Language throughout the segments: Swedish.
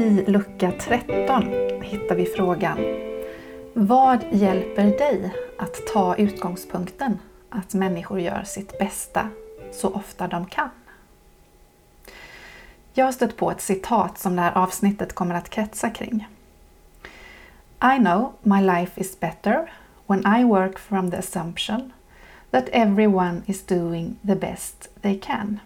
I lucka 13 hittar vi frågan Vad hjälper dig att ta utgångspunkten att människor gör sitt bästa så ofta de kan? Jag har stött på ett citat som det här avsnittet kommer att kretsa kring. I know my life is better when I work from the assumption that everyone is doing the best they can.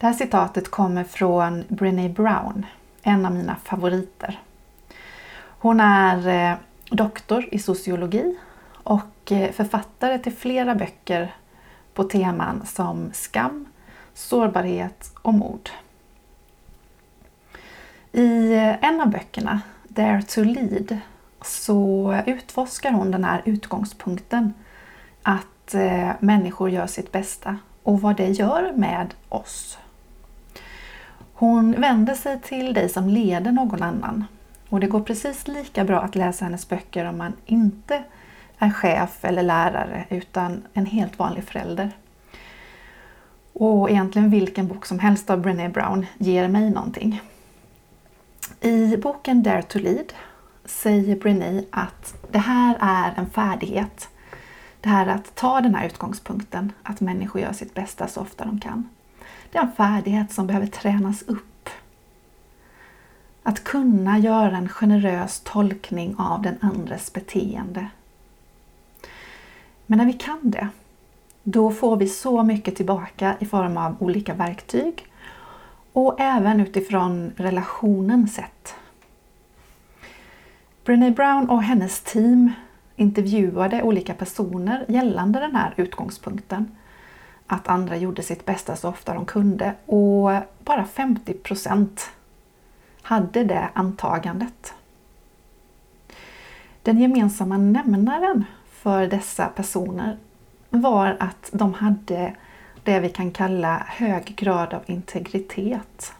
Det här citatet kommer från Brené Brown, en av mina favoriter. Hon är eh, doktor i sociologi och eh, författare till flera böcker på teman som skam, sårbarhet och mord. I eh, en av böckerna, Dare to Lead, så utforskar hon den här utgångspunkten att människor gör sitt bästa och vad det gör med oss. Hon vänder sig till dig som leder någon annan. Och det går precis lika bra att läsa hennes böcker om man inte är chef eller lärare utan en helt vanlig förälder. Och egentligen vilken bok som helst av Brené Brown ger mig någonting. I boken Dare to Lead säger Brené att det här är en färdighet. Det här att ta den här utgångspunkten, att människor gör sitt bästa så ofta de kan. Det är en färdighet som behöver tränas upp. Att kunna göra en generös tolkning av den andres beteende. Men när vi kan det, då får vi så mycket tillbaka i form av olika verktyg och även utifrån relationen sett. Brené Brown och hennes team intervjuade olika personer gällande den här utgångspunkten att andra gjorde sitt bästa så ofta de kunde och bara 50 hade det antagandet. Den gemensamma nämnaren för dessa personer var att de hade det vi kan kalla hög grad av integritet.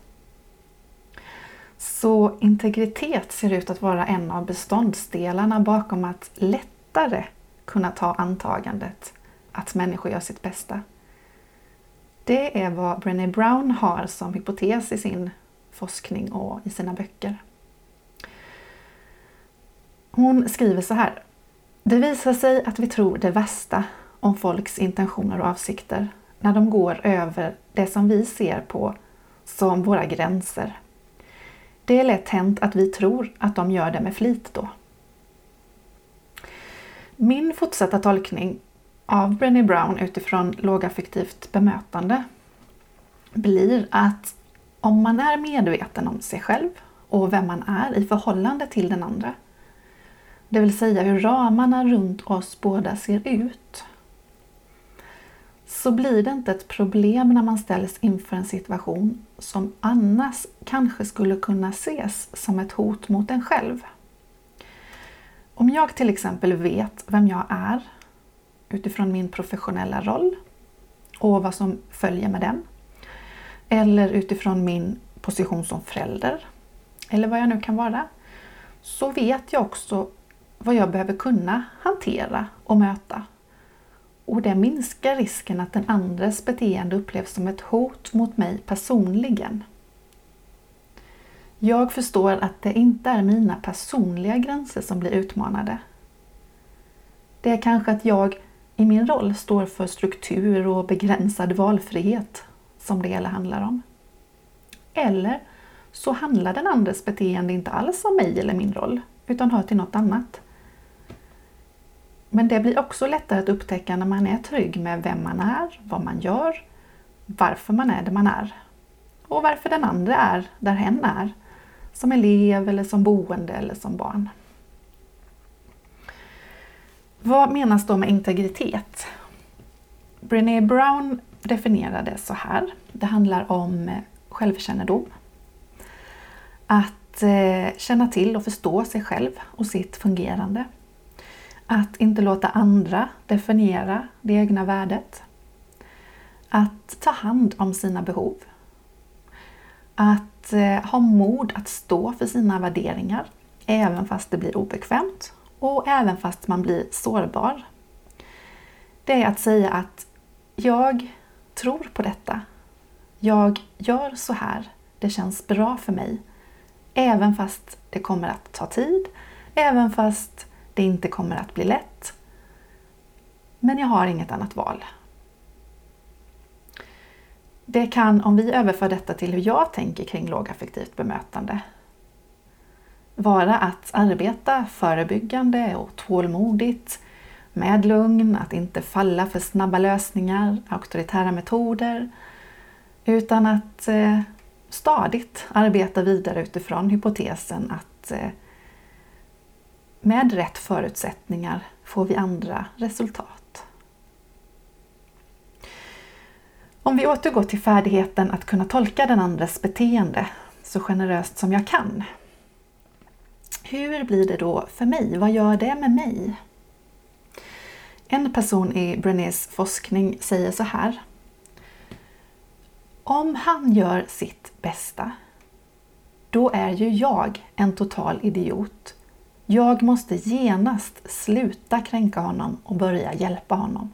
Så integritet ser ut att vara en av beståndsdelarna bakom att lättare kunna ta antagandet att människor gör sitt bästa. Det är vad Brené Brown har som hypotes i sin forskning och i sina böcker. Hon skriver så här. Det visar sig att vi tror det värsta om folks intentioner och avsikter när de går över det som vi ser på som våra gränser. Det är lätt hänt att vi tror att de gör det med flit då. Min fortsatta tolkning av Brené Brown utifrån lågaffektivt bemötande blir att om man är medveten om sig själv och vem man är i förhållande till den andra, det vill säga hur ramarna runt oss båda ser ut, så blir det inte ett problem när man ställs inför en situation som annars kanske skulle kunna ses som ett hot mot en själv. Om jag till exempel vet vem jag är utifrån min professionella roll och vad som följer med den. Eller utifrån min position som förälder. Eller vad jag nu kan vara. Så vet jag också vad jag behöver kunna hantera och möta. Och det minskar risken att den andres beteende upplevs som ett hot mot mig personligen. Jag förstår att det inte är mina personliga gränser som blir utmanade. Det är kanske att jag i min roll står för struktur och begränsad valfrihet som det hela handlar om. Eller så handlar den andres beteende inte alls om mig eller min roll, utan hör till något annat. Men det blir också lättare att upptäcka när man är trygg med vem man är, vad man gör, varför man är där man är och varför den andra är där hen är, som elev eller som boende eller som barn. Vad menas då med integritet? Brené Brown definierar det så här. Det handlar om eh, självkännedom. Att eh, känna till och förstå sig själv och sitt fungerande. Att inte låta andra definiera det egna värdet. Att ta hand om sina behov. Att eh, ha mod att stå för sina värderingar även fast det blir obekvämt och även fast man blir sårbar. Det är att säga att jag tror på detta. Jag gör så här Det känns bra för mig. Även fast det kommer att ta tid, även fast det inte kommer att bli lätt. Men jag har inget annat val. Det kan, om vi överför detta till hur jag tänker kring lågaffektivt bemötande, vara att arbeta förebyggande och tålmodigt med lugn, att inte falla för snabba lösningar, auktoritära metoder, utan att eh, stadigt arbeta vidare utifrån hypotesen att eh, med rätt förutsättningar får vi andra resultat. Om vi återgår till färdigheten att kunna tolka den andres beteende så generöst som jag kan. Hur blir det då för mig? Vad gör det med mig? En person i Brenés forskning säger så här. Om han gör sitt bästa, då är ju jag en total idiot. Jag måste genast sluta kränka honom och börja hjälpa honom.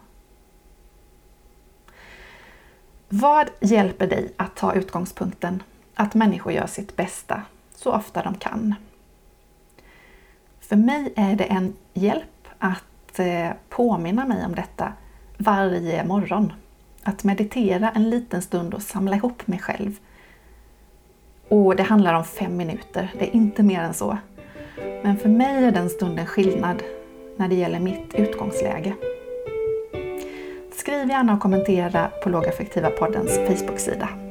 Vad hjälper dig att ta utgångspunkten att människor gör sitt bästa så ofta de kan? För mig är det en hjälp att eh, påminna mig om detta varje morgon. Att meditera en liten stund och samla ihop mig själv. Och det handlar om fem minuter, det är inte mer än så. Men för mig är den stunden skillnad när det gäller mitt utgångsläge. Skriv gärna och kommentera på Lågaffektiva poddens Facebook-sida.